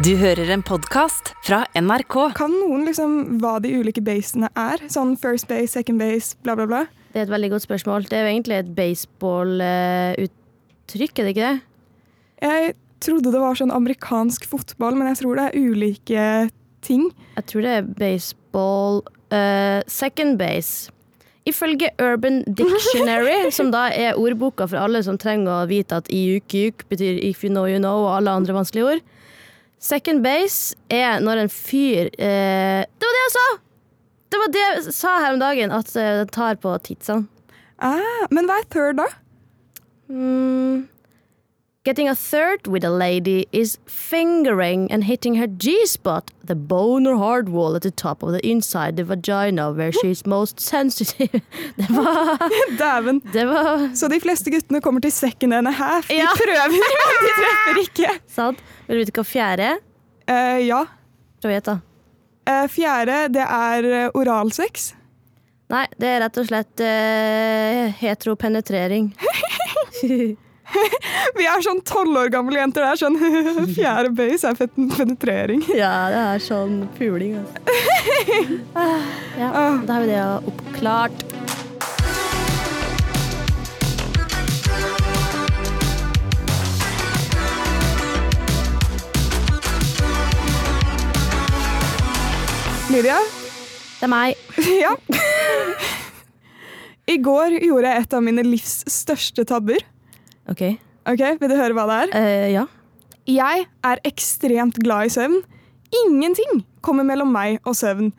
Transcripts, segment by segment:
Du hører en podkast fra NRK. Kan noen liksom hva de ulike basene er? Sånn first base, second base, bla, bla, bla. Det er et veldig godt spørsmål. Det er jo egentlig et baseballuttrykk, er det ikke det? Jeg trodde det var sånn amerikansk fotball, men jeg tror det er ulike ting. Jeg tror det er baseball uh, Second base. Ifølge Urban Dictionary, som da er ordboka for alle som trenger å vite at iuk betyr if you know you know, og alle andre vanskelige ord. Second base er når en fyr eh, Det var det jeg sa! Det var det jeg sa her om dagen, at eh, det tar på tidsene. Ah, men hva er third, da? Mm. Getting a third with a lady is fingering and hitting her G-spot, the bone or hard wall at the top of the inside the vagina where she is most sensitive. Det var, Dæven. det var Så de fleste guttene kommer til and a half. De Ja. prøver, men de treffer ikke. sant. Vil du vite hva fjerde er? Eh, ja. Prøv å gjette. Eh, fjerde, det er eh, oralsex. Nei, det er rett og slett uh, heteropenetrering. Vi er sånn tolv år gamle jenter. Det er sånn Fjerde base er penetrering. ja, det er sånn puling, altså. Ah, ja, Ah. da har vi det oppklart. Lydia? Det er meg. Ja. I går gjorde jeg et av mine livs største tabber. OK. Ok, Vil du høre hva det er? Eh, ja. Jeg er ekstremt glad i søvn. Ingenting kommer mellom meg og søvn.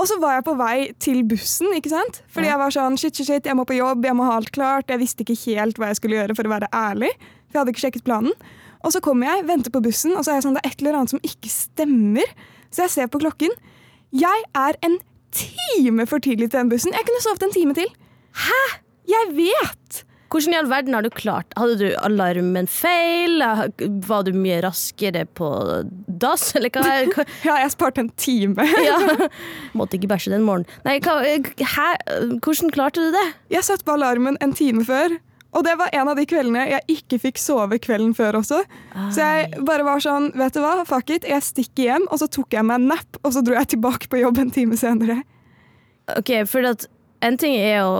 Og så var jeg på vei til bussen, ikke sant? Fordi jeg var sånn, shit, shit, shit, jeg må på jobb, jeg må ha alt klart. Jeg visste ikke helt hva jeg skulle gjøre, for å være ærlig. For jeg hadde ikke sjekket planen. Og så kommer jeg, venter på bussen, og så er jeg sånn, det er et eller annet som ikke stemmer. Så jeg ser på klokken. Jeg er en time for tidlig til den bussen. Jeg kunne sovet en time til. Hæ? Jeg vet! Hvordan i all verden har du klart? Hadde du alarmen feil? Var du mye raskere på dass, eller hva? Ja, jeg sparte en time. Ja. Måtte ikke bæsje den morgenen. Nei, hva, hæ? Hvordan klarte du det? Jeg satte på alarmen en time før. Og det var en av de kveldene jeg ikke fikk sove kvelden før også. Så jeg bare var sånn, vet du hva, fuck it, jeg stikker hjem, og så tok jeg meg en nap, og så dro jeg tilbake på jobb en time senere. Ok, for at en ting er å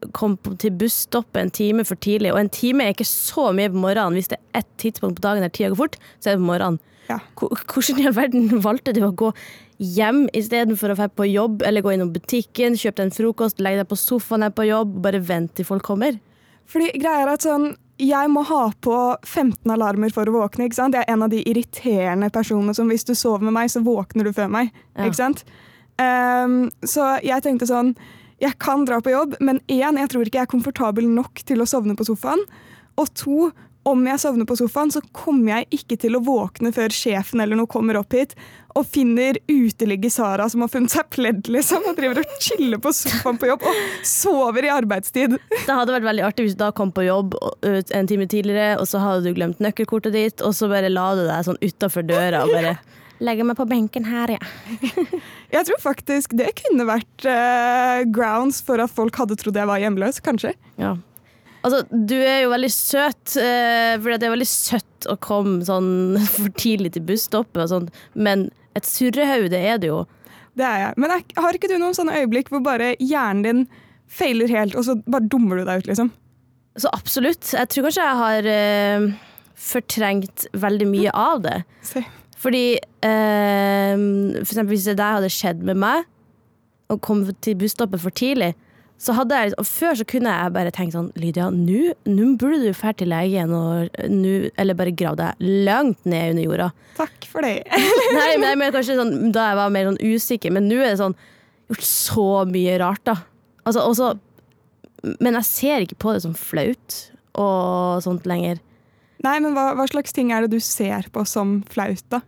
på- til busstoppet en time for tidlig, og en time er ikke så mye på morgenen. Hvis det er ett tidspunkt på dagen der tida går fort, så er det på morgenen. Ja. Hvordan i all verden valgte du å gå hjem istedenfor å dra på jobb, eller gå innom butikken, kjøpe deg en frokost, legge deg på sofaen her på jobb, og bare vente til folk kommer? Fordi greia er at sånn, jeg må ha på 15 alarmer for å våkne, ikke sant? Jeg er en av de irriterende personene som hvis du sover med meg, så våkner du før meg, Ja. ikke sant? Um, så jeg tenkte sånn, jeg kan dra på jobb, men en, jeg tror ikke jeg er komfortabel nok til å sovne på sofaen. Og to, om jeg sovner på sofaen, så kommer jeg ikke til å våkne før sjefen eller noe kommer opp hit og finner uteligger Sara som har funnet seg pledd, liksom, og driver og chiller på sofaen på jobb og sover i arbeidstid. Det hadde vært veldig artig hvis du da kom på jobb en time tidligere, og så hadde du glemt nøkkelkortet ditt, og så bare la du deg sånn utafor døra og bare Legger meg på benken her, ja. Jeg tror faktisk det kunne vært uh, grounds for at folk hadde trodd jeg var hjemløs, kanskje. ja. Altså, du er jo veldig søt, uh, for det er veldig søtt å komme sånn for tidlig til busstoppet og sånt, men et surrehaude er det jo. Det er jeg. Men er, har ikke du noen sånne øyeblikk hvor bare hjernen din feiler helt, og så bare dummer du deg ut, liksom? Så absolutt. Jeg tror kanskje jeg har uh, fortrengt veldig mye av det. Se. Fordi eh, for eksempel hvis det der hadde skjedd med meg, og kom til busstoppet for tidlig, så hadde jeg og Før så kunne jeg bare tenkt sånn Lydia, nå burde du dra til legen og nu, eller bare grave deg langt ned under jorda. Takk for det. Nei, men jeg mener kanskje sånn, Da jeg var mer sånn usikker, men nå er det sånn gjort så mye rart, da. Altså, også, men jeg ser ikke på det som flaut og sånt lenger. Nei, men hva, hva slags ting er det du ser på som flaut, da?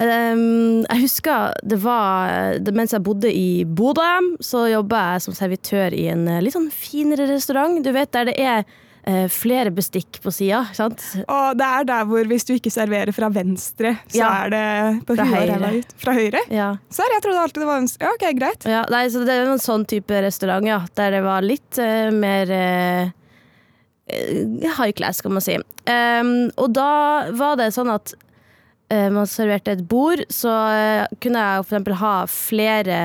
Um, jeg husker det var det, Mens jeg bodde i Bodø, så jobba jeg som servitør i en eh, litt sånn finere restaurant. Du vet, der det er uh, flere bestikk på sida. sant? Og det er der hvor hvis du ikke serverer fra venstre, så Ja. er det på Fra høyre. ut. Fra høyre? Ja. Serr, jeg trodde alltid det var venstre. Ja, ok, greit. Ja, nei, så det er en sånn type restaurant, ja, der det var litt uh, mer eh, high class, kan man si. Um, og da var det sånn at uh, man serverte et bord, så uh, kunne jeg eksempel ha flere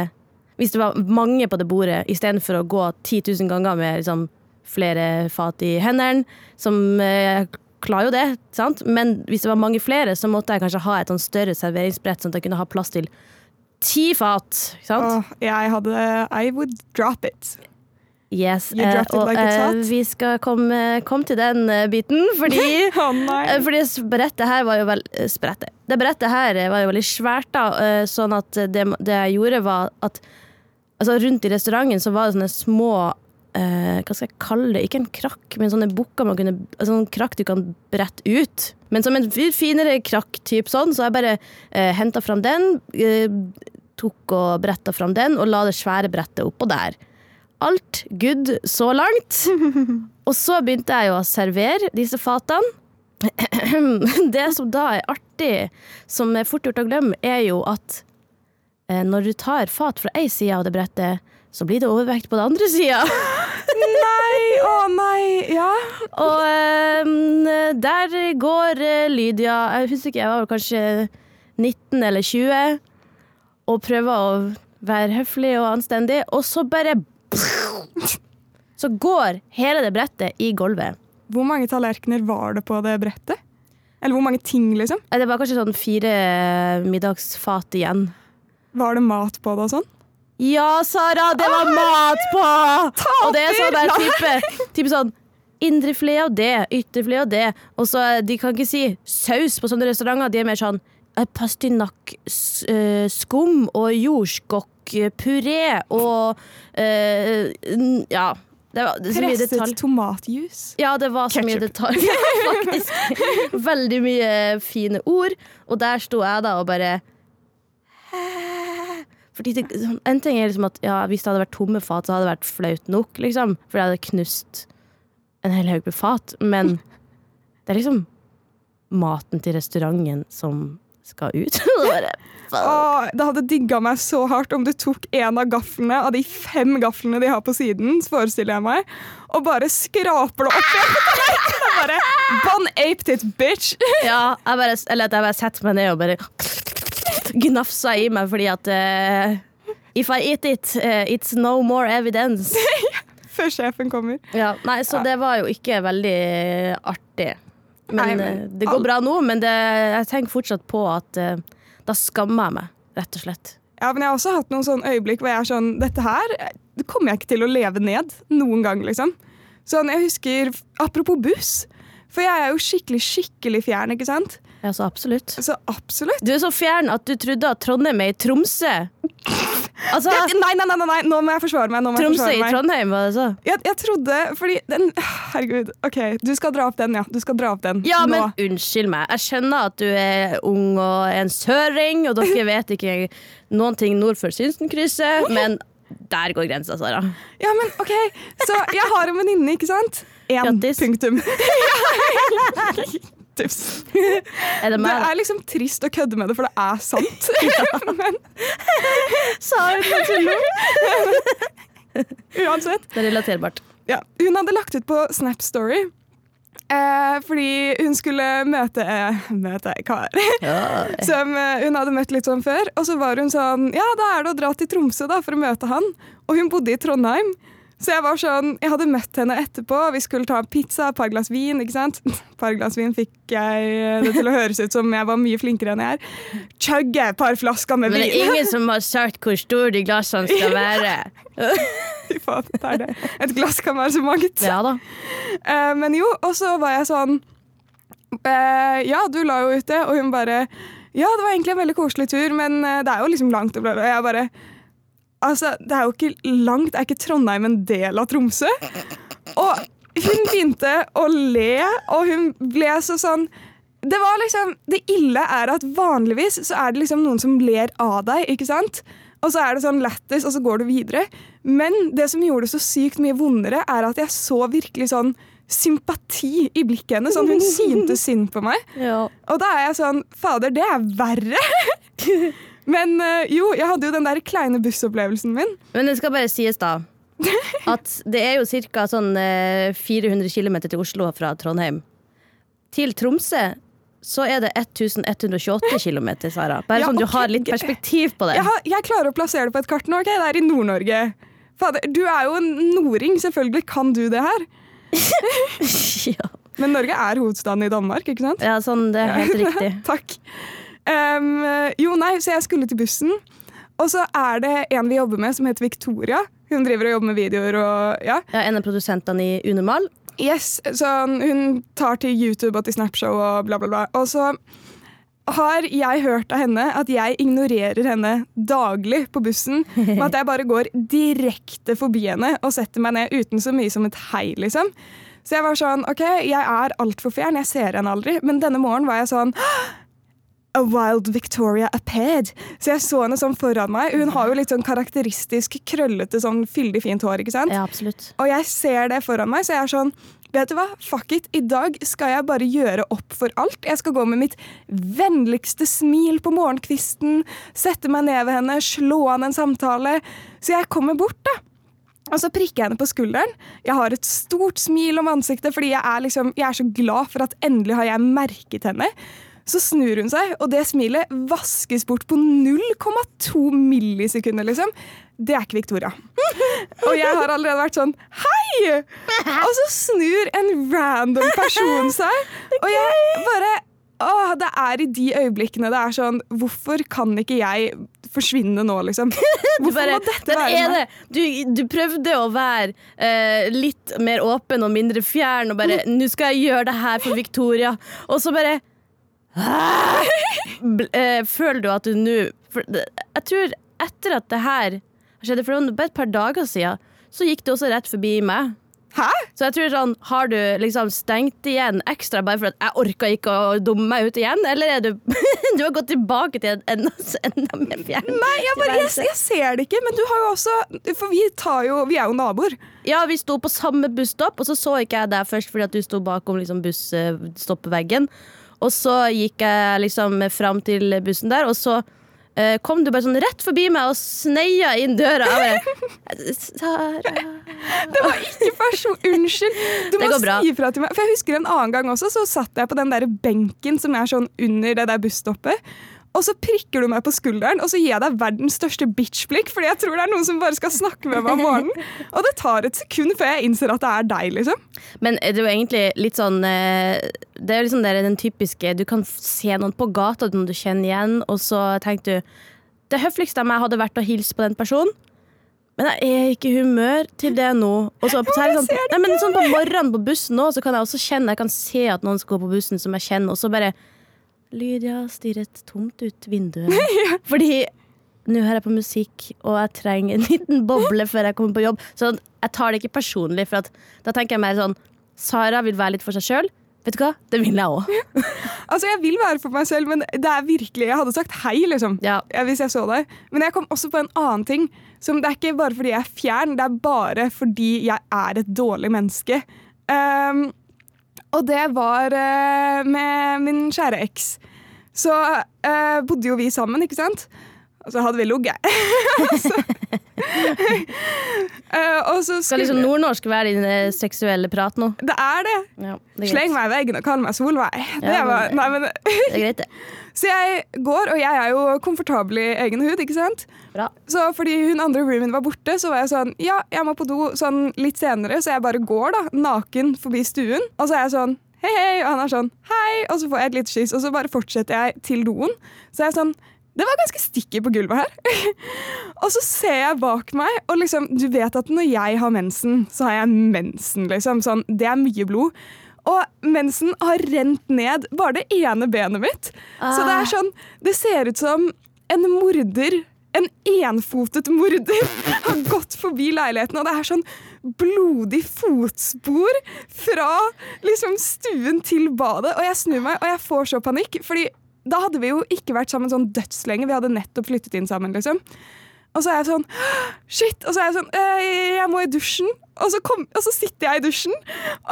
Hvis det var mange på det bordet, istedenfor å gå 10 000 ganger med liksom, flere fat i hendene, som uh, klarer jo det, sant? men hvis det var mange flere, så måtte jeg kanskje ha et sånn større serveringsbrett, sånn at jeg kunne ha plass til ti fat. Sant? Åh, jeg hadde I would drop it. Yes, dropped og like eh, vi skal komme, komme til den eh, biten, fordi oh. Eh, Fordi brettet her var jo vel eh, sprettet. Det brettet her eh, var jo veldig svært, da. eh, Sånn at det, det jeg gjorde, var at altså rundt i restauranten så var det sånne små eh, Hva skal jeg kalle det? Ikke en krakk, men sånne bukker man kunne altså Sånn krakk du kan brette ut. Men som en finere krakk, typ sånn, så jeg bare eh, henta fram den. Eh, tok og bretta fram den, og la det svære brettet oppå der. Alt good så langt. Og så begynte jeg jo å servere disse fatene. Det som da er artig, som er fort gjort å glemme, er jo at eh, når du tar fat fra ei side av det brettet, så blir det overvekt på den andre sida. Nei, å nei, ja. Og eh, der går eh, Lydia Jeg husker ikke, jeg var kanskje 19 eller 20, og prøver å være høflig og anstendig, og så bare Så går hele det brettet i gulvet. Hvor mange tallerkener var det på det brettet? Eller hvor mange ting, liksom? Det var kanskje sånn fire middagsfat igjen. Var det mat på det og sånn? Ja, Sara, det var mat på! Og det er sånn der type, type sånn Indrefilet av det, ytterfilet av det. Og så De kan ikke si saus på sånne restauranter. De er mer sånn eh, pastinakk, skum og jordskokk, eh, puré og eh, n- Ja. Det var det er så mye Presset detalj. tomatjuice. Ja, det var så mye detalj. Faktisk. Veldig mye fine ord. Og der sto jeg da og bare Fordi det, sånn, En ting er liksom at ja, hvis det hadde vært tomme fat, så hadde det vært flaut nok, liksom. For jeg hadde knust en hel haug med fat. Men det er liksom maten til restauranten som skal ut. Og bare. Åh, det hadde digga meg så hardt om du tok en av gaflene av de fem gaflene de har på siden, forestiller jeg meg, og bare skraper det opp igjen Bare Bon aped it, bitch! Ja, jeg bare, eller at jeg bare setter meg ned og bare gnafsa i meg fordi at uh, If I eat it, uh, it's no more evidence. Før sjefen kommer. Ja, nei, så det var jo ikke veldig artig. Men, Nei, men eh, det går bra nå, men det, jeg tenker fortsatt på at eh, da skammer jeg meg, rett og slett. Ja, men jeg har også hatt noen sånne øyeblikk hvor jeg er sånn Dette her det kommer jeg ikke til å leve ned noen gang, liksom. Sånn, jeg husker Apropos buss. For jeg er jo skikkelig, skikkelig fjern, ikke sant? Ja, så absolutt. Så absolutt. Du er så fjern at du trodde at Trondheim er i Tromsø. Altså, Det, nei, nei, nei, nei, nå må jeg forsvare meg. Jeg Tromsø forsvare i. Trondheim, var det så? Jeg, jeg trodde Fordi den Herregud. OK, du skal dra opp den, ja. Du skal dra opp den Ja, nå. men unnskyld meg. Jeg skjønner at du er ung og en søring, og dere vet ikke noen ting nord for Sinsenkrysset, men der går grensa, Sara. Ja, men OK. Så jeg har en venninne, ikke sant? Grattis. punktum. Tips. Er det Det er liksom trist å kødde med det, for det er sant. men Sa hun det til noen? uansett. Det er relaterbart. Ja, hun hadde lagt ut på Snap Story. Eh, fordi hun skulle møte eh, Møte en kar som eh, hun hadde møtt litt sånn før. Og så var hun sånn Ja, da er det å dra til Tromsø da, for å møte han. Og hun bodde i Trondheim. Så jeg var sånn, jeg hadde møtt henne etterpå, vi skulle ta pizza, et par glass vin. ikke sant? Et par glass vin fikk jeg det til å høres ut som jeg var mye flinkere enn jeg er. Chugge et par flasker med vin. Men det er ingen som har sagt hvor store de glassene skal være. Fy faen, det er det. Et glass kan være så mangt. Ja da. Eh, men jo, og så var jeg sånn eh, Ja, du la jo ut det, og hun bare Ja, det var egentlig en veldig koselig tur, men eh, det er jo liksom langt. Og jeg bare Altså, det er jo ikke langt. Er ikke Trondheim en del av Tromsø? Og hun begynte å le, og hun ble så sånn det var liksom, det ille er at vanligvis så er det liksom noen som ler av deg, ikke sant? Og så er det sånn lættis, og så går du videre. Men det som gjorde det så sykt mye vondere, er at jeg så virkelig sånn sympati i blikket hennes. Sånn hun syntes synd på meg. Ja. Og da er jeg sånn Fader, det er verre! Men eh, jo, jeg hadde jo den der kleine bussopplevelsen min. Men det skal bare sies, da, at det er jo ca. Sånn, eh, 400 km til Oslo fra Trondheim. Til Tromsø så er det 1128 km, Sara. Bare Ja, sånn du okay. har litt perspektiv på det. Jeg, har, jeg klarer å plassere det på et kart nå. ok? Det er i Nord-Norge. Fader, Du er jo en nording, selvfølgelig kan du det her. ja. Men Norge er hovedstaden i Danmark, ikke sant? ja, sånn, det er helt riktig. Takk. Em, jo, nei, så jeg skulle til bussen. Og så er det en vi jobber med som heter Victoria. Hun driver og jobber med videoer og ja. Ja, en av produsentene i Unormal. Yes, så hun tar til YouTube og til Snapshow og bla, bla, bla. Og så har jeg hørt av henne at jeg ignorerer henne daglig på bussen. Med at jeg bare går direkte forbi henne og setter meg ned uten så mye som et hei, liksom. Så jeg var sånn OK, jeg er altfor fjern, jeg ser henne aldri. Men denne morgenen var jeg sånn A wild Victoria appeared. Så jeg så henne sånn foran meg. Hun har jo litt sånn karakteristisk krøllete, sånn fyldig fint hår, ikke sant? Ja, absolutt. Og jeg ser det foran meg, så jeg er sånn Vet du hva? Fuck it. I dag skal jeg bare gjøre opp for alt. Jeg skal gå med mitt vennligste smil på morgenkvisten, sette meg ned ved henne, slå an en samtale. Så jeg kommer bort, da. Og så prikker jeg henne på skulderen. Jeg har et stort smil om ansiktet fordi jeg er, liksom, jeg er så glad for at endelig har jeg merket henne. Så snur hun seg, og det smilet vaskes bort på 0,2 millisekunder, liksom. Det er ikke Victoria. Og jeg har allerede vært sånn Hei! Og så snur en random person seg, og jeg bare Åh, det er i de øyeblikkene det er sånn Hvorfor kan ikke jeg forsvinne nå, liksom? Hvorfor bare, må dette være sånn? du, du prøvde å være eh, litt mer åpen og mindre fjern og bare 'Nå skal jeg gjøre det her for Victoria', og så bare Føler du at du nå Jeg tror etter at det her skjedde for bare et par dager siden, så gikk det også rett forbi meg. Hæ? Så jeg tror sånn, Har du liksom stengt igjen ekstra bare for at jeg orka ikke å dumme meg ut igjen? Eller er du Du har gått tilbake til en enda, enda mer fjern Nei, jeg, bare, jeg, jeg ser det ikke, men du har jo også For vi, tar jo, vi er jo naboer. Ja, vi sto på samme busstopp, og så så ikke jeg deg først fordi at du sto bakom liksom, busstoppveggen. Og så gikk jeg liksom fram til bussen der, og så eh, kom du bare sånn rett forbi meg og sneia inn døra. Jeg Sara Det var ikke person... Unnskyld. Du Det må går bra. si ifra til meg. For jeg husker en annen gang også, så satt jeg på den der benken som er sånn under det der busstoppet. Og så prikker du meg på skulderen, og så gir jeg deg verdens største bitch-blikk, fordi jeg tror det er noen som bare skal snakke med meg om morgenen. Og det tar et sekund før jeg innser at det er deg, liksom. Men det er jo egentlig litt sånn eh, Det er jo liksom den typiske Du kan se noen på gata noen du kjenner igjen, og så tenker du Det høfligste av meg hadde vært å hilse på den personen. Men jeg er ikke i humør til det nå. Og så, er sånn, nei, men sånn på morgenen på bussen nå, så kan jeg også kjenne Jeg kan se at noen skal gå på bussen som jeg kjenner, og så bare Lydia stirret tomt ut vinduet. Fordi nå hører jeg på musikk, og jeg trenger en liten boble før jeg kommer på jobb. Så jeg tar det ikke personlig, for at, da tenker jeg mer sånn Sara vil være litt for seg sjøl. Vet du hva? Det vil jeg òg. Altså, Jeg vil være for meg selv, men det er virkelig Jeg hadde sagt hei, liksom. Ja. Hvis jeg så deg. Men jeg kom også på en annen ting. Som Det er ikke bare fordi jeg er fjern, det er bare fordi jeg er et dårlig menneske. Ehm, og det var eh, med min kjære eks. Så eh, bodde jo vi sammen, ikke sant? Og så hadde vi ligget. altså, uh, så Skal liksom nordnorsk være din eh, seksuelle prat nå? Det er det! Ja, det er Sleng meg i veggen og kall meg Solveig. Det Ja, var, nei, men, Det er greit, det. så jeg går, og jeg er jo komfortabel i egen hud, ikke sant? Bra. Så fordi hun andre roomien var borte, så var jeg sånn Ja, jeg må på do sånn litt senere, så jeg bare går da, naken forbi stuen. Og så er jeg sånn Hei, hei. Og han er sånn Hei. Og så får jeg et lite kyss, og så bare fortsetter jeg til doen. Så jeg er sånn Det var ganske sticky på gulvet her. og så ser jeg bak meg, og liksom Du vet at når jeg har mensen, så har jeg mensen, liksom. Sånn, det er mye blod. Og mensen har rent ned bare det ene benet mitt. Så det er sånn Det ser ut som en morder en enfotet morder har gått forbi leiligheten, og det er sånn blodig fotspor fra liksom stuen til badet. Og jeg snur meg, og jeg får så panikk, fordi da hadde vi jo ikke vært sammen sånn dødslenge. Vi hadde nettopp flyttet inn sammen, liksom. Og så er jeg sånn Shit! Og så er jeg sånn «Eh, Jeg må i dusjen. Og så, kom, og så sitter jeg i dusjen.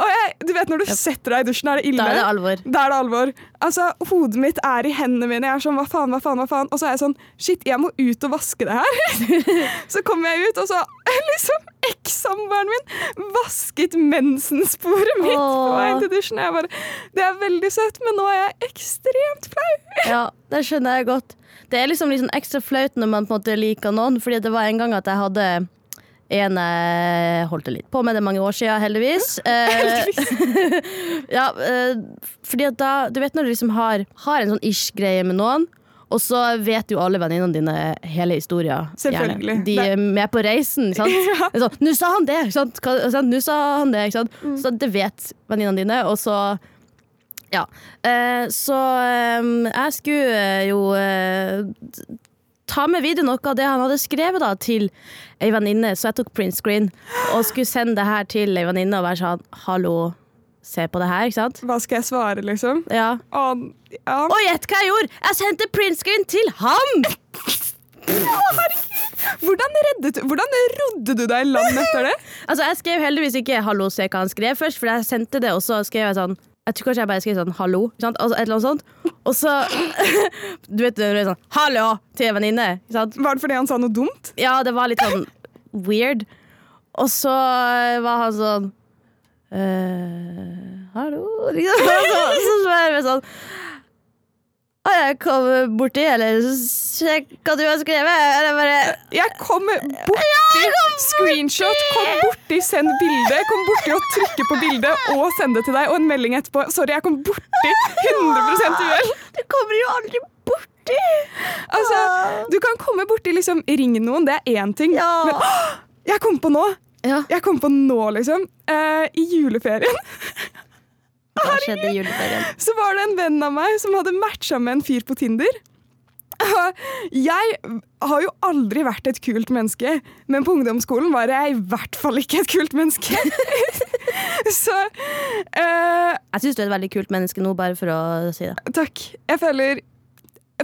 Og jeg, du vet når du setter deg i dusjen, er det ille? Da er det alvor. Da er det alvor. Altså, Hodet mitt er i hendene mine. Jeg er sånn, hva faen, hva faen, hva faen? Og så er jeg sånn, shit, jeg må ut og vaske det her. så kommer jeg ut, og så liksom ekssamboeren min vasket mensensporet mitt på vei til dusjen. Jeg bare, det er veldig søtt, men nå er jeg ekstremt flau. Ja, det skjønner jeg godt. Det er liksom, liksom ekstra flaut når man på en måte liker noen, fordi det var en gang at jeg hadde en jeg holdt litt på med det mange år siden, heldigvis. Eh, ja, eh, fordi at da Du vet når du liksom har, har en sånn ish-greie med noen, og så vet jo alle venninnene dine hele historien. gjerne. Selvfølgelig. De er med på reisen. sant? Ja. Sånn, 'Nå sa han det!' sant? Sant? Nå sa han det, sant? Mm. Så det vet venninnene dine, og så Ja. Eh, så eh, jeg skulle eh, jo eh, ta med videre noe av det han hadde skrevet da, til ei venninne, så jeg tok print screen og skulle sende det her til ei venninne og være sånn 'Hallo, se på det her', ikke sant? Hva skal jeg svare, liksom? Ja. Å, ja. Og gjett hva jeg gjorde! Jeg sendte print screen til han! Hvordan, reddet, hvordan rodde du deg i land etter det? Altså, jeg skrev heldigvis ikke 'hallo, se hva han skrev' først, for jeg sendte det, og så skrev jeg sånn jeg tror kanskje jeg bare skrev sånn 'hallo', sant? Altså, et eller annet sånt. Og så Du vet når du er sånn 'hallo' til en venninne. Var det fordi han sa noe dumt? Ja, det var litt sånn weird. Og så var han sånn eh, Hallo? Liksom. Så, så spør så, så, sånn Har jeg kom borti, eller sjekk hva du har skrevet? Eller bare Jeg kom borti screenshot, kom borti send bilde, kom borti og trykke på bildet og sende det til deg, og en melding etterpå. Sorry, jeg kom borti 100% uhell. Du kommer jo aldri borti! Altså, du kan komme borti liksom ring noen, det er én ting. Ja. Men å, jeg kom på nå! Ja. Jeg kom på nå, liksom. Uh, I juleferien Hva skjedde i juleferien? så var det en venn av meg som hadde matcha med en fyr på Tinder. Jeg har jo aldri vært et kult menneske, men på ungdomsskolen var jeg i hvert fall ikke et kult menneske. Så uh, Jeg syns du er et veldig kult menneske nå, bare for å si det. takk. Jeg føler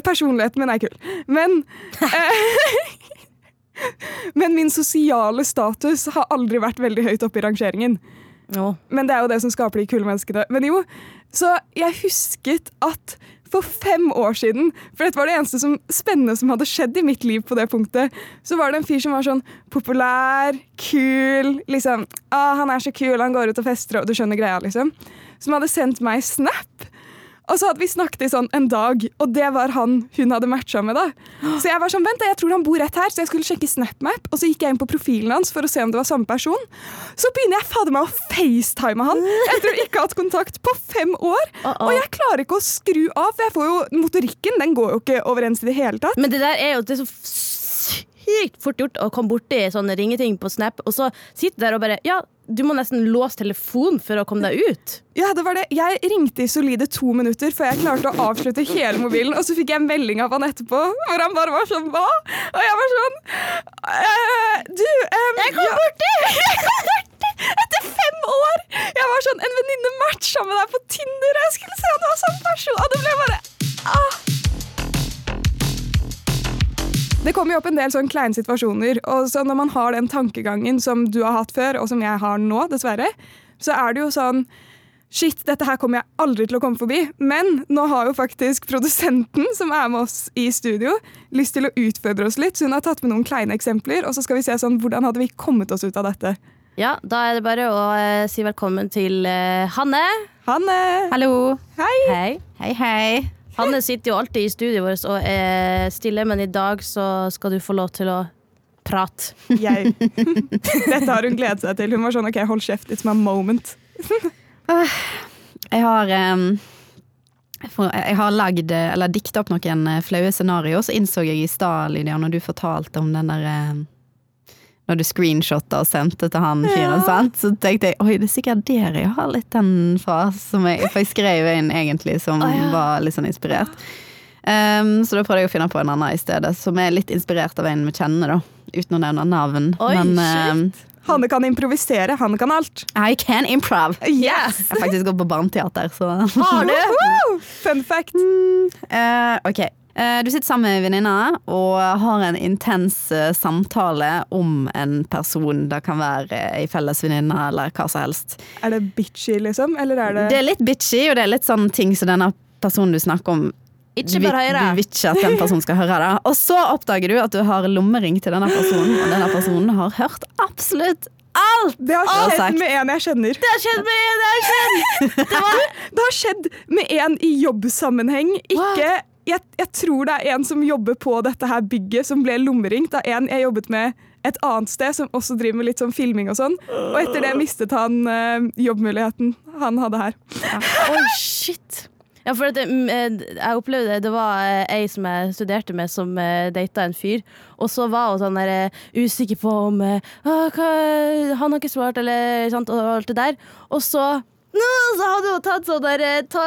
Personligheten min er kul. Men uh, Men min sosiale status har aldri vært veldig høyt oppe i rangeringen. Nå. Men det er jo det som skaper de kule menneskene. Men jo, så jeg husket at for fem år siden, for dette var det eneste som, spennende som hadde skjedd i mitt liv på det punktet, så var det en fyr som var sånn populær, kul, liksom ah, Han er så kul, han går ut og fester, og du skjønner greia, liksom. Som hadde sendt meg snap. Og så hadde vi snakket i sånn en dag, og det var han hun hadde matcha med. da. Så jeg var sånn, vent jeg tror han bor rett her, så jeg skulle sjekke SnapMap, og så gikk jeg inn på profilen hans for å se om det var samme person. Så begynner jeg fader meg å facetime han etter å ikke ha hatt kontakt på fem år. Uh-oh. Og jeg klarer ikke å skru av, for jeg får jo, motorikken den går jo ikke overens i det hele tatt. Men det der er jo det er så sykt fort gjort å komme borti sånne ringeting på Snap, og så sitter du der og bare Ja, du må nesten låse telefonen for å komme deg ut. Ja, det var det. Jeg ringte i solide to minutter før jeg klarte å avslutte hele mobilen, og så fikk jeg en melding av han etterpå hvor han bare var sånn Hva? Og jeg var sånn «Eh, Du um, Jeg kom borti! Jeg kom borti! Etter fem år! Jeg var sånn En venninne matcha med deg på Tinder, og jeg skulle se om du var sånn person, og det ble bare ah. Det kommer jo opp en del sånn kleine situasjoner, og så når man har den tankegangen som du har hatt før, og som jeg har nå, dessverre, så er det jo sånn Shit, dette her kommer jeg aldri til å komme forbi. Men nå har jo faktisk produsenten som er med oss i studio, lyst til å utfordre oss litt. Så hun har tatt med noen kleine eksempler, og så skal vi se sånn, hvordan hadde vi kommet oss ut av dette. Ja, da er det bare å eh, si velkommen til eh, Hanne. Hanne! Hallo. Hei! Hei. Hei, hei. Hanne sitter jo alltid i studioet vårt og er stille, men i dag så skal du få lov til å prate. Jeg. Dette har hun gledet seg til. Hun var sånn OK, hold kjeft, it's my moment. Jeg har um Jeg har lagd, eller dikta opp noen eh, flaue scenarioer, så innså jeg i stad, Lydia, når du fortalte om den der Når du screenshotta og sendte til han fyren, Ja. så tenkte jeg oi, det er sikkert der jeg har litt den fra. Som jeg, for jeg skrev en egentlig som oh, ja. var litt sånn inspirert. Um, så da prøvde jeg å finne på en annen i stedet, som er litt inspirert av en vi kjenner, da. Uten å nevne navn. Oi, em, Hanne kan improvisere. Hanne kan alt. I can improv. Yes! Jeg har faktisk gått på barneteater, så Har du? Fun fact. Eh, ok. Eh, du sitter sammen med venninna og har en intens eh, samtale om en person. Det kan være eh, ei felles venninne eller hva som helst. Er det bitchy, liksom? Eller er det Det er litt bitchy, og det er litt sånn ting som denne personen du snakker om Ikke bare høre. du vil ikke at den personen skal høre det. Og så oppdager du at du har lommering til denne personen, og denne personen har hørt absolutt alt! Det har skjedd alt. med en jeg kjenner. Det har skjedd med det jeg skjedd! Det har skjedd med en i jobbsammenheng. Ikke, jeg, jeg tror det er en som jobber på dette her bygget, som ble lommeringt av en jeg jobbet med et annet sted, som også driver med litt sånn filming og sånn. Og etter det mistet han uh, jobbmuligheten han hadde her. Oi, shit. Ja, for det, mm, eh, jeg opplevde det, det var eh, ei som jeg studerte med, som data en fyr. Og så var hun sånn der, eh, usikker på om eh, hva, Han har ikke svart, eller sant, og alt det der. Og så nå, så hadde hun tatt sånn der eh, ta,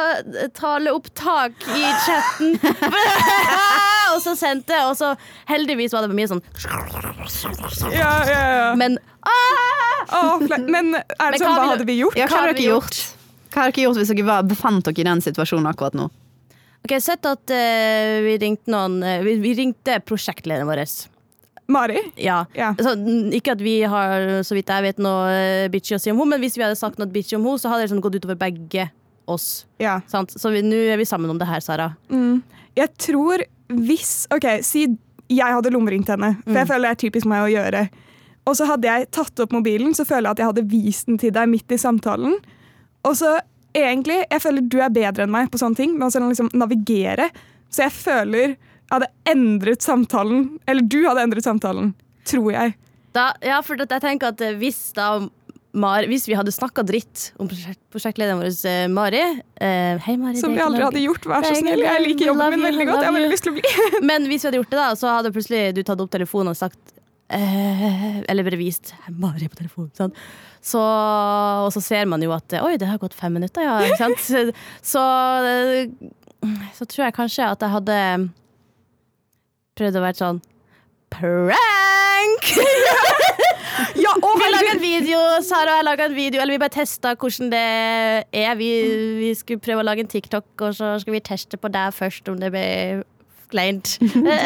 taleopptak i chatten. og så sendte jeg, og så heldigvis var det mye sånn Ja, ja, ja. Men ah! Å, men er det Men sånn, hva hva hadde vi gjort? Ja, hva Hva vi dere gjort? Hva hadde dere gjort hvis dere var, befant dere i den situasjonen akkurat nå? Ok, Sett at uh, vi ringte noen uh, vi, vi ringte prosjektlederen vår. Mari? Ja. Ja. Så, ikke at vi har så vidt jeg vet noe eh, bitchy å si om henne, men hvis vi hadde sagt noe bitchy om henne, så hadde det liksom gått utover begge oss. ja. Sant? Så nå er vi sammen om det her, Sara. Mm. Jeg tror hvis OK, si jeg hadde lommeringt henne, for jeg føler det er typisk meg å gjøre. Og så hadde jeg tatt opp mobilen, så føler jeg at jeg hadde vist den til deg midt i samtalen. Og så egentlig, jeg føler du er bedre enn meg på sånne ting, med å liksom navigere. Så jeg føler hadde endret samtalen, eller du hadde endret samtalen, tror jeg. Da, ja, for jeg tenker at eh, hvis da Mar, hvis vi hadde snakka dritt om prosjekt, prosjektlederen vår, eh, Mari eh, Hei, Mari. Som vi aldri hadde gjort, vær så snill. Jeg liker jobben min veldig godt. Jeg har veldig lyst til å bli Men hvis vi hadde gjort det, da, så hadde plutselig du tatt opp telefonen og sagt eh, Eller bare vist Mari på telefonen. Sant? Så, og så ser man jo at Oi, det har gått fem minutter, ja. Ikke sant? Så, så, eh, så tror jeg kanskje at jeg hadde prøvd å være sånn Prank! Ja, og Vi laga en video, Sara har laga en video, eller vi bare testa hvordan det er. Vi, vi skulle prøve å lage en TikTok, og så skulle vi teste på deg først om det ble kleint.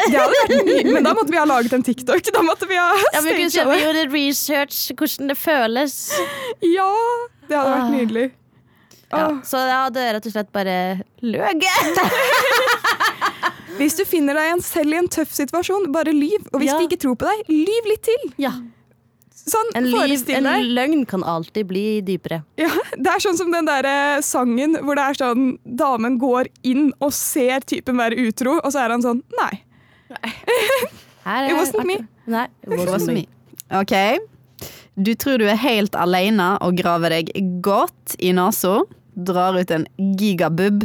men da måtte vi ha laget en TikTok. Da måtte vi ha Ja, men vi, kunne vi gjorde research, hvordan det føles. Ja, det hadde vært Ah. nydelig. Ja, så jeg hadde rett og slett bare løyet. Hvis du finner deg en selv i en tøff situasjon, bare lyv. Og hvis Ja. de ikke tror på deg, lyv litt til. Ja. Sånn, En, liv, en løgn kan alltid bli dypere. Ja, det er sånn som den der eh, sangen hvor det er sånn damen går inn og ser typen være utro, og så er han sånn Nei. Her er It wasn't me. Nei, it Det var wasn't me. Ok. Du tror du er helt alene og graver deg godt i nesa. Drar ut en gigabub.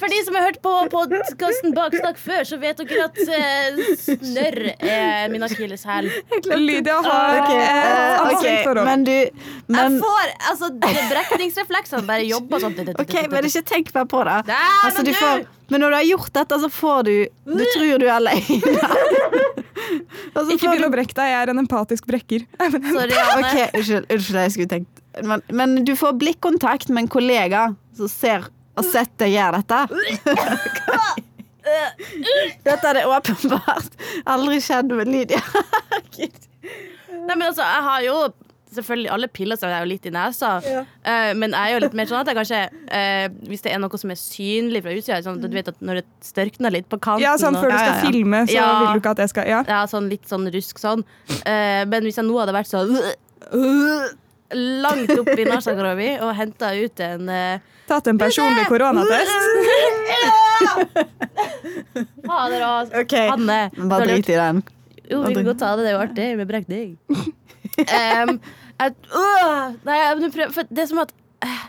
For de som har hørt på podkasten Baksnakk før, så vet dere at eh, snørr er min akilleshæl. Lydia har Ok, et eh, ok, forhold. Men du men, Jeg får altså det- Brekningsrefleksene bare jobber sånn. Ok, men ikke tenk mer på det. Nei, Altså, men du du! får, men når du har gjort dette, så får du Du tror du er alene. Og så Ikke begynn å brekke deg, jeg er en empatisk brekker. Sorry, Anne. Ok, unnskyld, unnskyld, jeg skulle tenkt men, men du får blikkontakt med en kollega som ser og sett deg gjøre dette. Dette hadde åpenbart aldri skjedd med Lydia. Nei, men altså, jeg har jo Selvfølgelig, alle piller seg jo litt i nesa, Eh, men jeg er jo litt mer sånn at jeg kanskje uh, Hvis det er noe som er synlig fra utsida, sånn at du vet at når det størkner litt på kanten Ja, sånn Før du skal ja, ja. filme, så Ja. vil du ikke at jeg skal Ja. Ja, sånn litt sånn rusk sånn. Uh, men hvis jeg nå hadde vært sånn langt opp i nesa mi og henta ut en Tatt en personlig koronatest. Fader og Okay. Hanne. men bare drit i den. Jo, vi kan godt ta det. Det er jo artig med brekning. um, øh, nei, jeg for det er som at eh,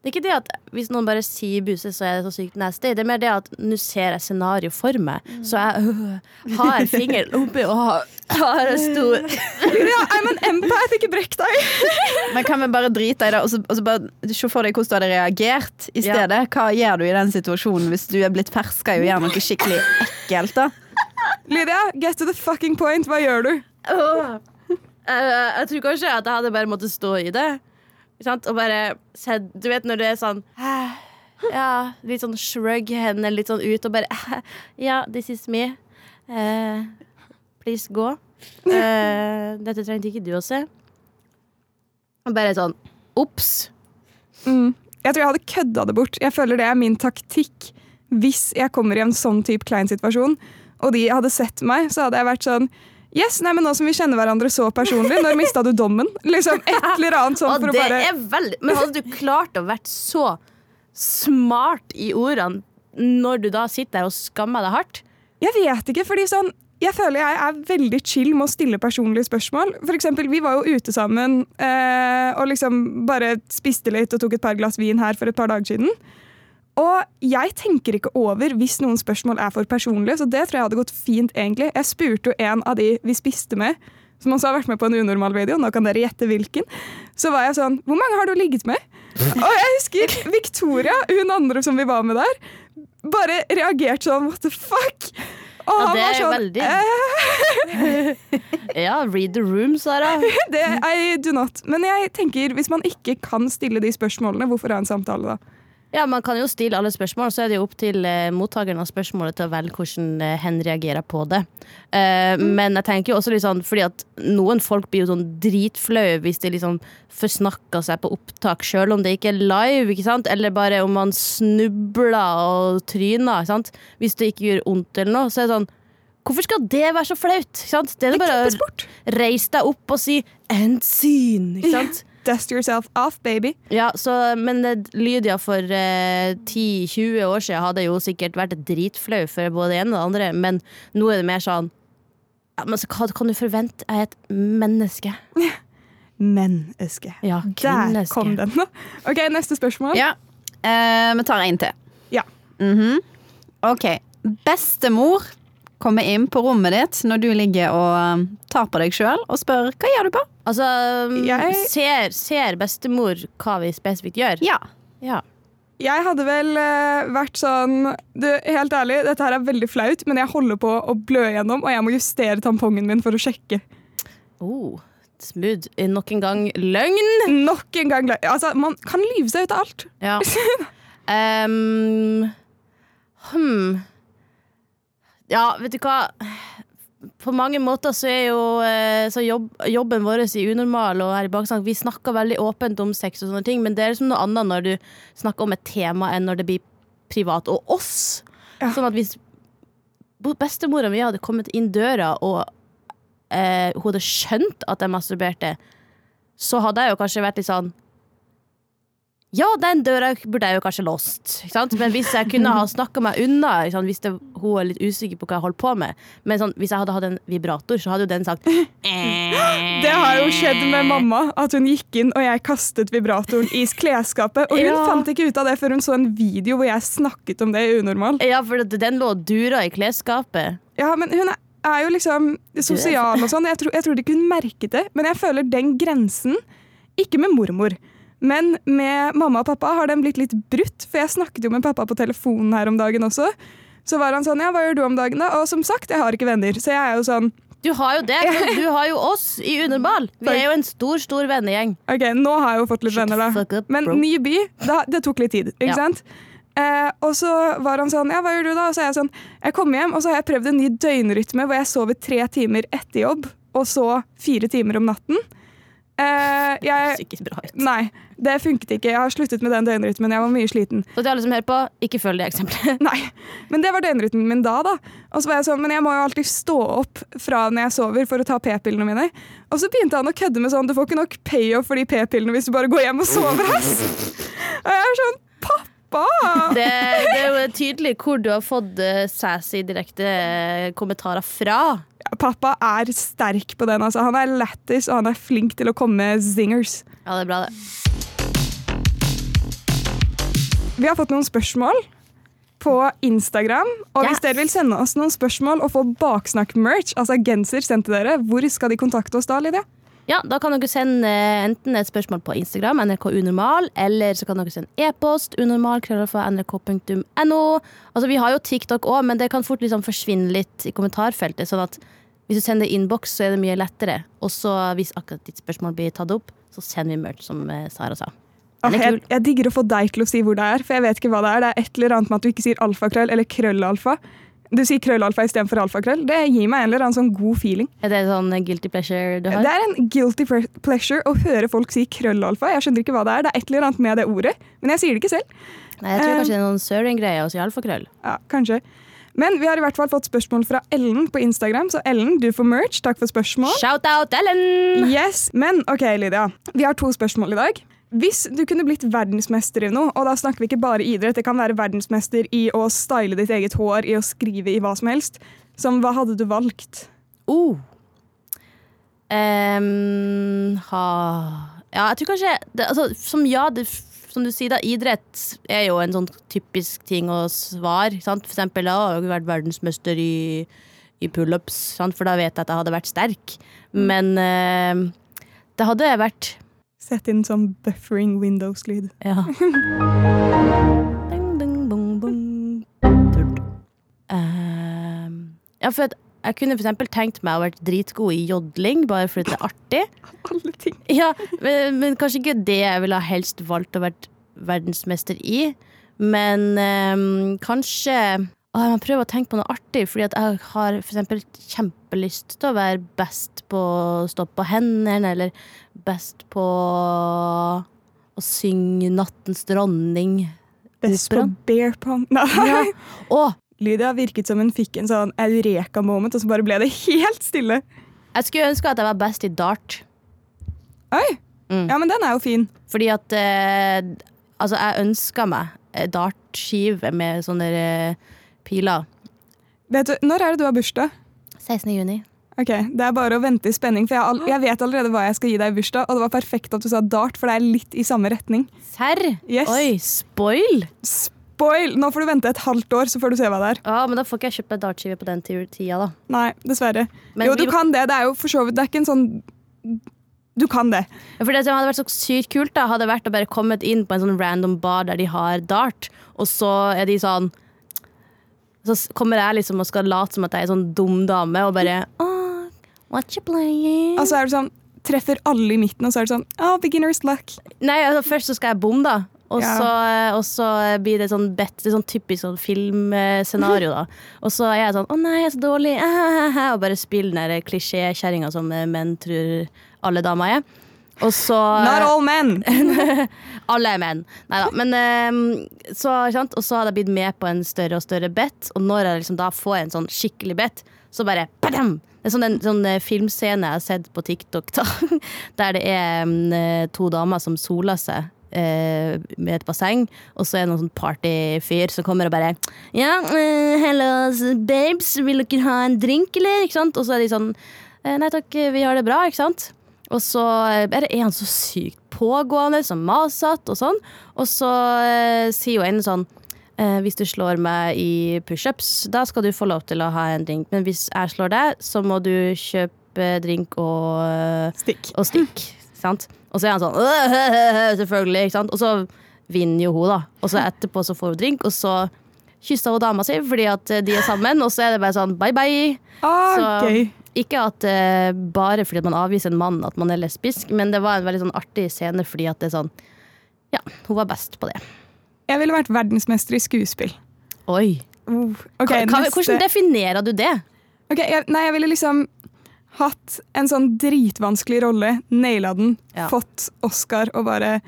Det er ikke det at hvis noen bare sier buse, så er det så sykt nasty. Det er mer det at nå ser jeg scenario for meg, så jeg øh, har fingeren oppi og har, har en stor Ja, I'm an empath, ikke brekk deg. Men kan vi bare drite i det, og så, og så bare se for deg hvordan du hadde reagert i Ja. Hva gjør du i den situasjonen hvis du er blitt ferska i å gjøre noe skikkelig ekkelt? da? Lydia, get to the fucking point. Hva gjør du? Åh. Eh, jeg tror kanskje at jeg hadde bare måttet stå i det. Og bare sett Du vet når det er sånn «Hæ?» Ja, litt sånn shrug hendene litt sånn ut og bare Ja, this is me. Uh, please gå. Uh, dette trengte ikke du å se. Og bare sånn Ops. Mm. Jeg tror jeg hadde kødda det bort. Jeg føler det er min taktikk hvis jeg kommer i en sånn type klein situasjon, og de hadde sett meg, så hadde jeg vært sånn Yes, nei, men Nå som vi kjenner hverandre så personlig, når mista du dommen? Liksom Et eller annet sånn for å bare er veldig Men hadde du klart å vært så smart i ordene når du da sitter der og skammer deg hardt? Jeg vet ikke, fordi sånn jeg føler jeg er veldig chill med å stille personlige spørsmål. For eksempel, Vi var jo ute sammen eh, og liksom bare spiste litt og tok et par glass vin her for et par dager siden. Og jeg tenker ikke over hvis noen spørsmål er for personlige, så det tror jeg hadde gått fint. egentlig. Jeg spurte jo en av de vi spiste med, som også har vært med på en unormal video, nå kan dere gjette hvilken. Så var jeg sånn Hvor mange har du ligget med? Og jeg husker Victoria, hun andre som vi var med der, bare reagerte sånn What the fuck? Og Ja, det er sånn veldig- eh, Ja, read the room, Sara. det, I do not. Men jeg tenker, hvis man ikke kan stille de spørsmålene, hvorfor ha en samtale da? Ja, Man kan jo stille alle spørsmål, så er det jo opp til eh, mottakeren av spørsmålet til å velge hvordan eh, hen reagerer på det. Eh, Men jeg tenker jo også litt sånn fordi at noen folk blir jo sånn dritflaue hvis de liksom forsnakker seg på opptak, sjøl om det ikke er live, ikke sant? eller bare om man snubler og tryner. Ikke sant? Hvis det ikke gjør vondt eller noe, så er det sånn Hvorfor skal det være så flaut? Ikke sant? Det er Det bare å reise deg opp og si 'end scene'. Ikke sant? Dust yourself off, baby. Ja, så, men Lydia for eh, 10-20 år siden hadde jo sikkert vært dritflau for både det ene og det andre, men nå er det mer sånn ja, men så Hva kan du forvente Jeg er et menneske? Menneske. Ja, Der kom den. Ok, Neste spørsmål. Ja. Eh, vi tar en til. Ja. Mhm. Ok. Bestemor kommer inn på rommet ditt når du ligger og um, tar på deg sjøl og spør hva gjør du på? Altså, Jeg- ser, ser bestemor hva vi spesifikt gjør? Ja. Ja. Jeg hadde vel eh, vært sånn du, Helt ærlig, dette her er veldig flaut, men jeg holder på å blø gjennom, og jeg må justere tampongen min for å sjekke. Oh, smooth. Nok en gang løgn. Nok en gang løgn. Altså, Man kan lyve seg ut av alt. Ja. um, hmm. Ja, vet du hva. På mange måter så er jo eh, så jobb, jobben vår i Unormal og her i Baksnakk Vi snakker veldig åpent om sex og sånne ting, men det er liksom noe annet når du snakker om et tema enn når det blir privat. Og oss! Ja. Sånn at hvis bestemora mi hadde kommet inn døra og eh, hun hadde skjønt at jeg masturberte, så hadde jeg jo kanskje vært litt sånn ja, den døra burde jeg jo kanskje låst. Ikke sant? Men hvis jeg kunne ha snakka meg unna ikke? Hvis det, hun er litt usikker på hva jeg holder på med Men sånn, hvis jeg hadde hatt en vibrator, så hadde jo den sagt Det har jo skjedd med mamma, at hun gikk inn og jeg kastet vibratoren i klesskapet. Og hun Ja. fant ikke ut av det før hun så en video hvor jeg snakket om det i Unormal. Ja, for den lå og dura i klesskapet. Ja, men hun er, er jo liksom sosial og sånn. Jeg tror, jeg tror de kunne merket det. Men jeg føler den grensen Ikke med mormor. Men med mamma og pappa har den blitt litt brutt, for jeg snakket jo med pappa på telefonen her om dagen også. Så var han sånn, ja, hva gjør du om dagen da? Og som sagt, jeg har ikke venner, så jeg er jo sånn, Du har jo det. Du har jo oss i Underball. Vi er jo en stor, stor vennegjeng. ok, nå har jeg jo fått litt venner da. Men ny by, det tok litt tid, ikke Ja. sant? Eh, og så var han sånn, ja, hva gjør du da? Og så er jeg sånn, jeg kom hjem, og så har jeg prøvd en ny døgnrytme hvor jeg sover tre timer etter jobb, og så fire timer om natten. Eh, jeg, Ser ikke bra ut. nei, det funket ikke. Jeg har sluttet med den døgnrytmen. Jeg var mye sliten. Så til alle som hører på, ikke følg det eksempelet. Nei, men det var døgnrytmen min da, da. Og så var jeg sånn, men jeg må jo alltid stå opp fra når jeg sover for å ta p-pillene mine. Og så begynte han å kødde med sånn, du får ikke nok payoff for de p-pillene hvis du bare går hjem og sover, ass. Og jeg er sånn, pappa! Det, det er jo tydelig hvor du har fått uh, sassy direkte eh, kommentarer fra. Pappa er sterk på den, altså. Han er lættis, og han er flink til å komme med zingers. Ja, det er bra, det. Vi har fått noen spørsmål på Instagram, og hvis dere vil sende oss noen spørsmål og få baksnakk-merch, altså genser sendt til dere, hvor skal de kontakte oss da, Lydia? Ja, Da kan dere sende eh, enten et spørsmål på Instagram, NRK Unormal, eller så kan dere sende e-post, unormal.nrk.no. Altså, vi har jo TikTok òg, men det kan fort liksom forsvinne litt i kommentarfeltet. sånn at hvis du sender innboks, så er det mye lettere. Og så hvis akkurat ditt spørsmål blir tatt opp, så sender vi merch, som eh, Sara sa. Ah, jeg, jeg digger å få deg til å si hvor det er, for jeg vet ikke hva det er. Det er et eller annet med at du ikke sier alfakrøll eller krøllalfa. du sier krøllalfa istedenfor alfakrøll. Det gir meg en eller annen sånn god feeling. Er det sånn guilty pleasure du har? Det er en guilty pleasure å høre folk si krøllalfa. Jeg skjønner ikke hva det er. Det er et eller annet med det ordet, men jeg sier det ikke selv. Nei, jeg tror um, kanskje det er noen søring-greie å si alfakrøll. Ja, kanskje. Men vi har i hvert fall fått spørsmål fra Ellen på Instagram, så Ellen, du får merch. Takk for spørsmål. Shout out Ellen! Yes, Men ok, Lydia. Vi har to spørsmål i dag. Hvis du kunne blitt verdensmester i noe, og da snakker vi ikke bare idrett, det kan være verdensmester i å style ditt eget hår, i å skrive i hva som helst, som hva hadde du valgt? Oh. Um, ha Ja, jeg tror kanskje det, altså, Som ja, det, som du sier, da, idrett er jo en sånn typisk ting å svare. Sant? For eksempel, da har jeg vært verdensmester i, i pullups, for da vet jeg at jeg hadde vært sterk. Men em, det hadde vært Sett inn sånn buffering Windows-lyd. Ja. Ding, ding, bong, bong. Ehm, ja, for at jeg kunne eksempel tenkt meg å vært dritgod i jodling, bare fordi det er artig. Alle ting. Ja, men, men kanskje ikke det jeg ville ha helst valgt å vært verdensmester i. Men um, kanskje Åh, Jeg må prøve å tenke på noe artig, fordi jeg har eksempel kjempelyst til å være best på å stå på hendene, eller best på å synge 'Nattens dronning'. Best på bear pong. Nei. Ja. Å, Lydia virket som hun fikk en sånn eureka-moment, og så bare ble det helt stille. jeg skulle ønske at jeg var best i dart. Oi! Mm. Ja, men den er jo fin. Fordi at eh, Altså, jeg ønska meg dartskive med sånne eh, piler. Vet du, Når er det du har bursdag? 16. juni. Ok, Det er bare å vente i spenning, for jeg, jeg vet allerede hva jeg skal gi deg i bursdag. Og det var perfekt at du sa dart, for det er litt i samme retning. Serr? Yes. Oi, spoil! Spoil! Nå får du vente et halvt år, så får du se hva det er. Ja, men da får ikke jeg kjøpt meg dartskive på den ti- tida, da. Nei, dessverre. Men jo, du vi- kan det. Det er jo for så vidt Det er ikke en sånn Du kan det. Ja, For det som hadde vært så sykt kult, da, hadde vært å bare kommet inn på en sånn random bar der de har dart, og så er de sånn Så kommer jeg liksom og skal late som at jeg er en sånn dum dame, og bare oh, What you playing? Og så er det sånn Treffer alle i midten, og så er det sånn Oh, beginner's luck. Nei, altså Først så skal jeg bomme, da. Og, Ja. så, og så blir det sånn bet, sånn typisk sånn filmscenario. da Og så er jeg sånn 'Å nei, jeg er så dårlig', og bare spiller den klisjékjerringa som menn tror alle damer er. Og så Not all men! Alle er menn. Nei da. Men ehm, så, sant? Og så hadde jeg blitt med på en større og større bet, og når jeg liksom da får en sånn skikkelig bet, så bare badam! Det er sånn en sånn eh, filmscene jeg har sett på TikTok, da, der det er eh, to damer som soler seg. Eh, med et basseng, og så er det noen sånn partyfyr som kommer og bare Ja, eh, hello babes, vil dere ha en drink, eller? Ikke sant? Og så er de sånn «Eh, Nei takk, vi har det bra, ikke sant? Og så eh, er det en så sykt pågående, som masete og sånn. Og så eh, sier jo en sånn eh, Hvis du slår meg i pushups, da skal du få lov til å ha en drink. Men hvis jeg slår deg, så må du kjøpe drink og, eh, Stikk. og stikk. sant? Og så er han sånn «Øh, Selvfølgelig. ikke sant? Og så vinner jo hun, da. Og så etterpå så får hun drink, og så kysser hun dama si fordi at eh, de er sammen, og så er det bare sånn bye bye. Ah, Så- okay. Ikke at uh, bare fordi man avviser en mann at man er lesbisk, men det var en veldig sånn artig scene fordi at det er sånn Ja, hun var best på det. Jeg ville vært verdensmester i skuespill. Oi. Uh, okay, Ka- ka- neste- Hvordan definerer du det? Ok, jeg, nei, jeg ville liksom hatt en sånn dritvanskelig rolle, naila den, Ja. fått Oscar og bare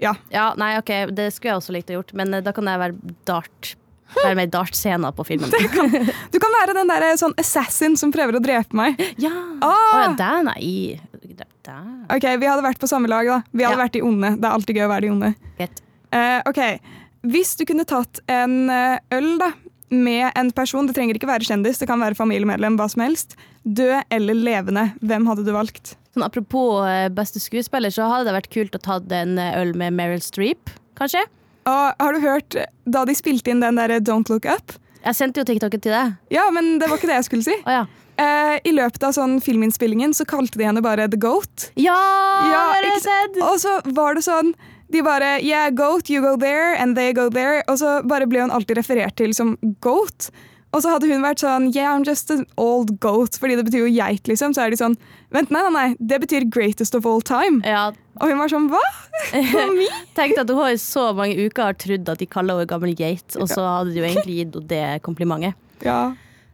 Ja. Ja, nei, ok, Det skulle jeg også likt å gjort, men eh, da kan jeg være dart. Være med i dartscena på filmen. Du kan være den der sånn assassin som prøver å drepe meg. Ja. Ah! oh, ja, der, nei. Der. Ok, Vi hadde vært på samme lag, da. Vi hadde Ja. vært de onde. Det er alltid gøy å være de onde. Eh, ok, Hvis du kunne tatt en eh, øl da, med en person, det trenger ikke være kjendis, det kan være familiemedlem, hva som helst, død eller levende, hvem hadde du valgt? Sånn, apropos eh, beste skuespiller, så hadde det vært kult å ta en eh, øl med Meryl Streep, kanskje? Og Har du hørt da de spilte inn den der Don't Look Up? Jeg sendte jo TikToken til deg. Ja, men det var ikke det jeg skulle si. oh, ja. Eh, I løpet av sånn filminnspillingen så kalte de henne bare The Goat. Ja, Ja, har jeg sett! Og så var det sånn De bare Yeah, goat, you go there, and they go there. Og så bare ble hun alltid referert til som goat. Og så hadde hun vært sånn Yeah, I'm just an old goat, fordi det betyr jo geit, liksom. Så er de sånn Vent, nei, nei, nei, det betyr greatest of all time. Ja, Og hun var sånn Hva? Tenkte Tenk at hun i så mange uker har trodd at de kaller henne gammel geit, og så hadde de jo egentlig gitt henne det komplimentet. Ja.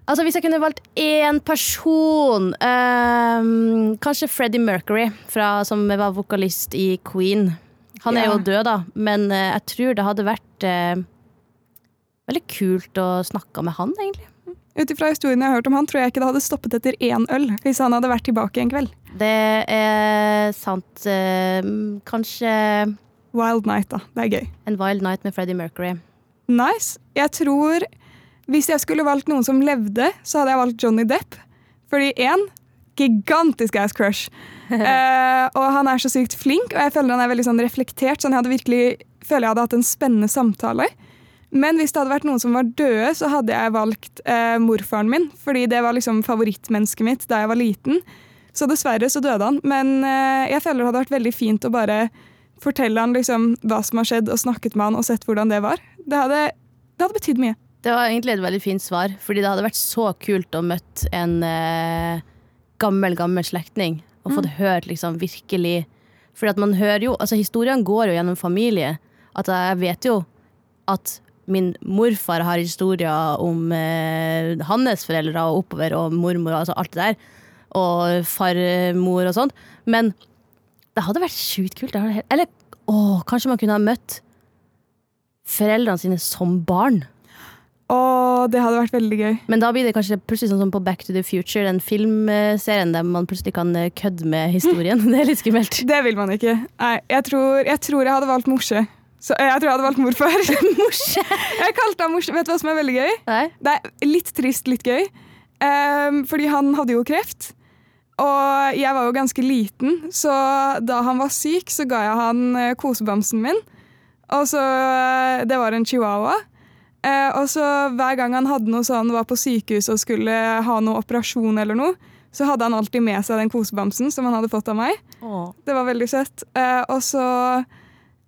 Altså Hvis jeg kunne valgt én person um, Kanskje Freddie Mercury, fra, som var vokalist i Queen. Han er jo død, da, men eh, jeg tror det hadde vært eh, veldig kult å snakke med han, egentlig. Ut ifra historien jeg har hørt om han, tror jeg ikke det hadde stoppet etter én øl hvis han hadde vært tilbake en kveld. Det er sant. eh, kanskje Wild Night, da. Det er gøy. en Wild Night med Freddie Mercury. Nice. Jeg tror Hvis jeg skulle valgt noen som levde, så hadde jeg valgt Johnny Depp. Fordi én gigantisk ass crush. Eh, og han er så sykt flink, og jeg føler han er veldig sånn reflektert. Sånn jeg hadde virkelig føler jeg hadde hatt en spennende samtale. Men hvis det hadde vært noen som var døde, så hadde jeg valgt eh, morfaren min. Fordi det var liksom favorittmennesket mitt da jeg var liten. Så dessverre så døde han. Men eh, jeg føler det hadde vært veldig fint å bare fortelle han liksom hva som har skjedd, og snakket med han og sett hvordan det var. Det hadde, det hadde betydd mye. Det var egentlig et veldig fint svar, fordi det hadde vært så kult å møte en eh, gammel, gammel slektning og fått hørt liksom virkelig Fordi at man hører jo Altså, historiene går jo gjennom familie. At jeg vet jo at min morfar har historier om eh, hans foreldre og oppover, og mormor og altså alt det der. Og farmor og sånt. Men det hadde vært sjukt kult. Eller å, kanskje man kunne ha møtt foreldrene sine som barn. Og det hadde vært veldig gøy. Men da blir det kanskje plutselig sånn som på Back to the Future, den filmserien der man plutselig kan eh, kødde med historien. Det er litt skummelt. Det vil man ikke. Nei, jeg tror jeg, tror jeg hadde valgt morse. Så jeg tror jeg hadde valgt mor før. Morse! Jeg kalte han morse. Vet du hva som er veldig gøy? Nei? Det er litt trist, litt gøy. Um, fordi han hadde jo kreft. Og jeg var jo ganske liten, så da han var syk, så ga jeg han eh, kosebamsen min. Og så eh, Det var en chihuahua. Eh, og så hver gang han hadde noe sånn, var på sykehus og skulle ha noe operasjon eller noe, så hadde han alltid med seg den kosebamsen som han hadde fått av meg. Åh. Det var veldig søtt. Eh, og så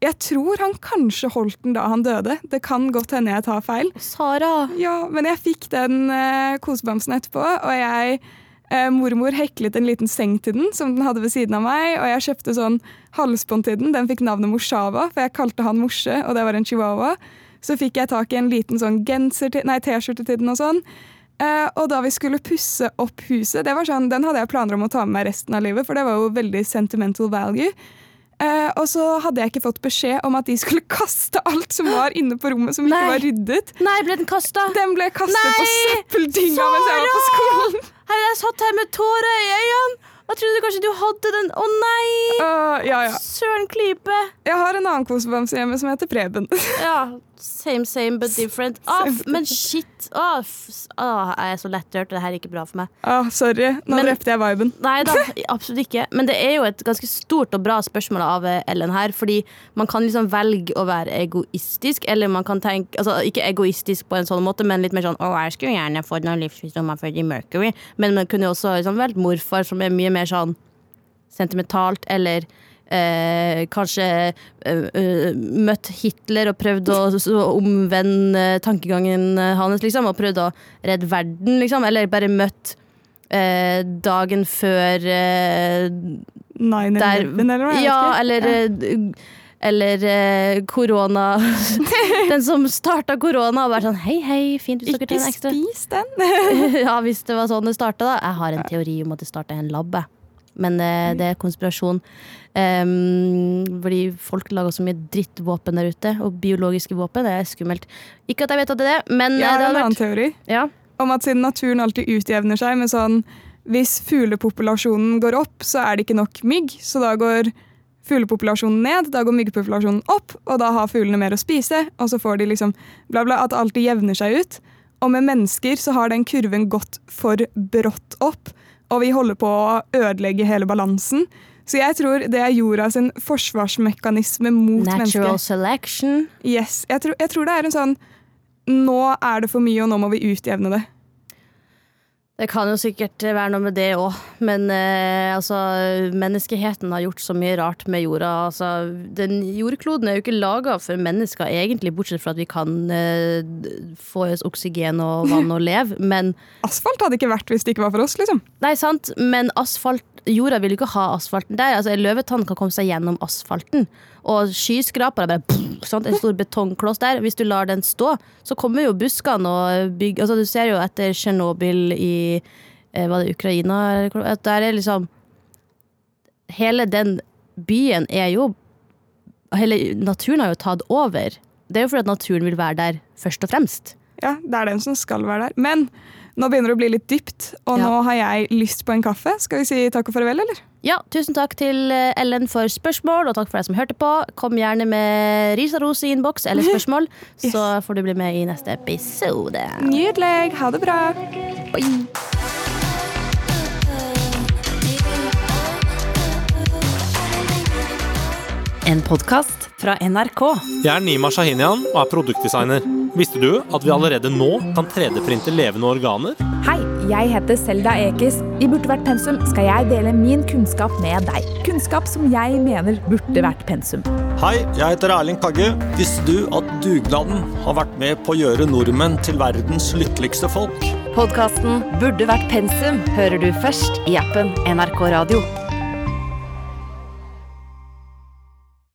Jeg tror han kanskje holdt den da han døde. Det kan godt hende jeg tar feil. Sara! Ja, Men jeg fikk den eh, kosebamsen etterpå, og jeg eh, Mormor heklet en liten seng til den som den hadde ved siden av meg, og jeg kjøpte sånn halsbånd til den. Den fikk navnet Morsava, for jeg kalte han Morse, og det var en chihuahua. Så fikk jeg tak i en liten sånn nei, T-skjorte til den og sånn. Eh, og da vi skulle pusse opp huset, det var sånn, den hadde jeg planer om å ta med meg resten av livet, for det var jo veldig sentimental value. Eh, og så hadde jeg ikke fått beskjed om at de skulle kaste alt som var inne på rommet som ikke var ryddet. Nei, ble den kasta? Den ble kastet på Nei! søppeldynga mens jeg var på skolen. Hei, jeg satt her med tårer i øynene! Jeg trodde kanskje du hadde den. Å nei! Uh, ja, ja. Søren klype! Jeg har en annen kosebamse hjemme som heter Preben. Ja, same, same, but different. Off, f- men shit! Off. f- ah, jeg er så lettrørt. Det her er ikke bra for meg. ah, sorry, nå Men- drepte jeg viben. Nei da, absolutt ikke. Men det er jo et ganske stort og bra spørsmål av eh, Ellen her. Fordi man kan liksom velge å være egoistisk, eller man kan tenke Altså ikke egoistisk på en sånn måte, men litt mer sånn Å, jeg skulle gjerne fått noen livsvisdom av Freddie Mercury. Men man kunne jo også liksom valgt morfar, som er mye mer sånn sentimentalt, eller Eh, kanskje eh, eh, møtt Hitler og prøvd å så omvende tankegangen hans, liksom, og prøvd å redde verden, liksom. Eller bare møtt eh, dagen før eh, 9-11 der eller hva? jeg Ja, ikke. eller ja. eller eh, korona Den som starta korona og bare sånn Hei, hei, fint hvis dere Ikke tar en ekstra. spis den. ja, hvis det var sånn det starta, da. Jeg har en teori om at det starta en labbe. Men eh, det er konspirasjon. Um, fordi folk lager så mye drittvåpen der ute, og biologiske våpen det er skummelt. Ikke at jeg vet at det er det, men Jeg eh, har en hadde annen vært teori ja. om at siden naturen alltid utjevner seg med sånn Hvis fuglepopulasjonen går opp, så er det ikke nok mygg, så da går fuglepopulasjonen ned, da går myggpopulasjonen opp, og da har fuglene mer å spise, og så får de liksom bla, bla, at alltid jevner seg ut. Og med mennesker så har den kurven gått for brått opp, og vi holder på å ødelegge hele balansen. Så jeg tror det er jorda sin forsvarsmekanisme mot Natural mennesket. selection. Yes. Jeg tror, jeg tror det er en sånn Nå er det for mye, og nå må vi utjevne det. Det kan jo sikkert være noe med det òg, men eh, altså Menneskeheten har gjort så mye rart med jorda. Altså, den Jordkloden er jo ikke laga for mennesker, egentlig, bortsett fra at vi kan eh, få oss oksygen og vann og leve. Men Asfalt hadde ikke vært hvis det ikke var for oss, liksom. Nei, sant, men asfalt Jorda vil ikke ha asfalten der. Altså, løvetann kan komme seg gjennom asfalten. Og skyskrapere bare pff? En stor betongkloss der. Hvis du lar den stå, så kommer jo buskene og bygger altså, Du ser jo etter Tsjernobyl i eh, Var det Ukraina? At der er liksom Hele den byen er jo Hele naturen har jo tatt over. Det er jo fordi at naturen vil være der først og fremst. Ja, Det er den som skal være der. Men nå begynner det å bli litt dypt, og Ja. nå har jeg lyst på en kaffe. Skal vi si takk og farvel, eller? Ja, tusen takk til eh, Ellen for spørsmål, og takk for deg som hørte på. Kom gjerne med ris og ros i innboks eller spørsmål, Yes. så får du bli med i neste episode. Nydelig. Ha det bra. Bye. En podkast fra NRK. Jeg er Nima Shahinian og er produktdesigner. Visste du at vi allerede nå kan 3D-printe levende organer? Hei, jeg heter Selda Ekiz. I Burde vært pensum skal jeg dele min kunnskap med deg. Kunnskap som jeg mener burde vært pensum. Hei, jeg heter Erling Kagge. Visste du at dugnaden har vært med på å gjøre nordmenn til verdens lykkeligste folk? Podkasten Burde vært pensum hører du først i appen NRK Radio.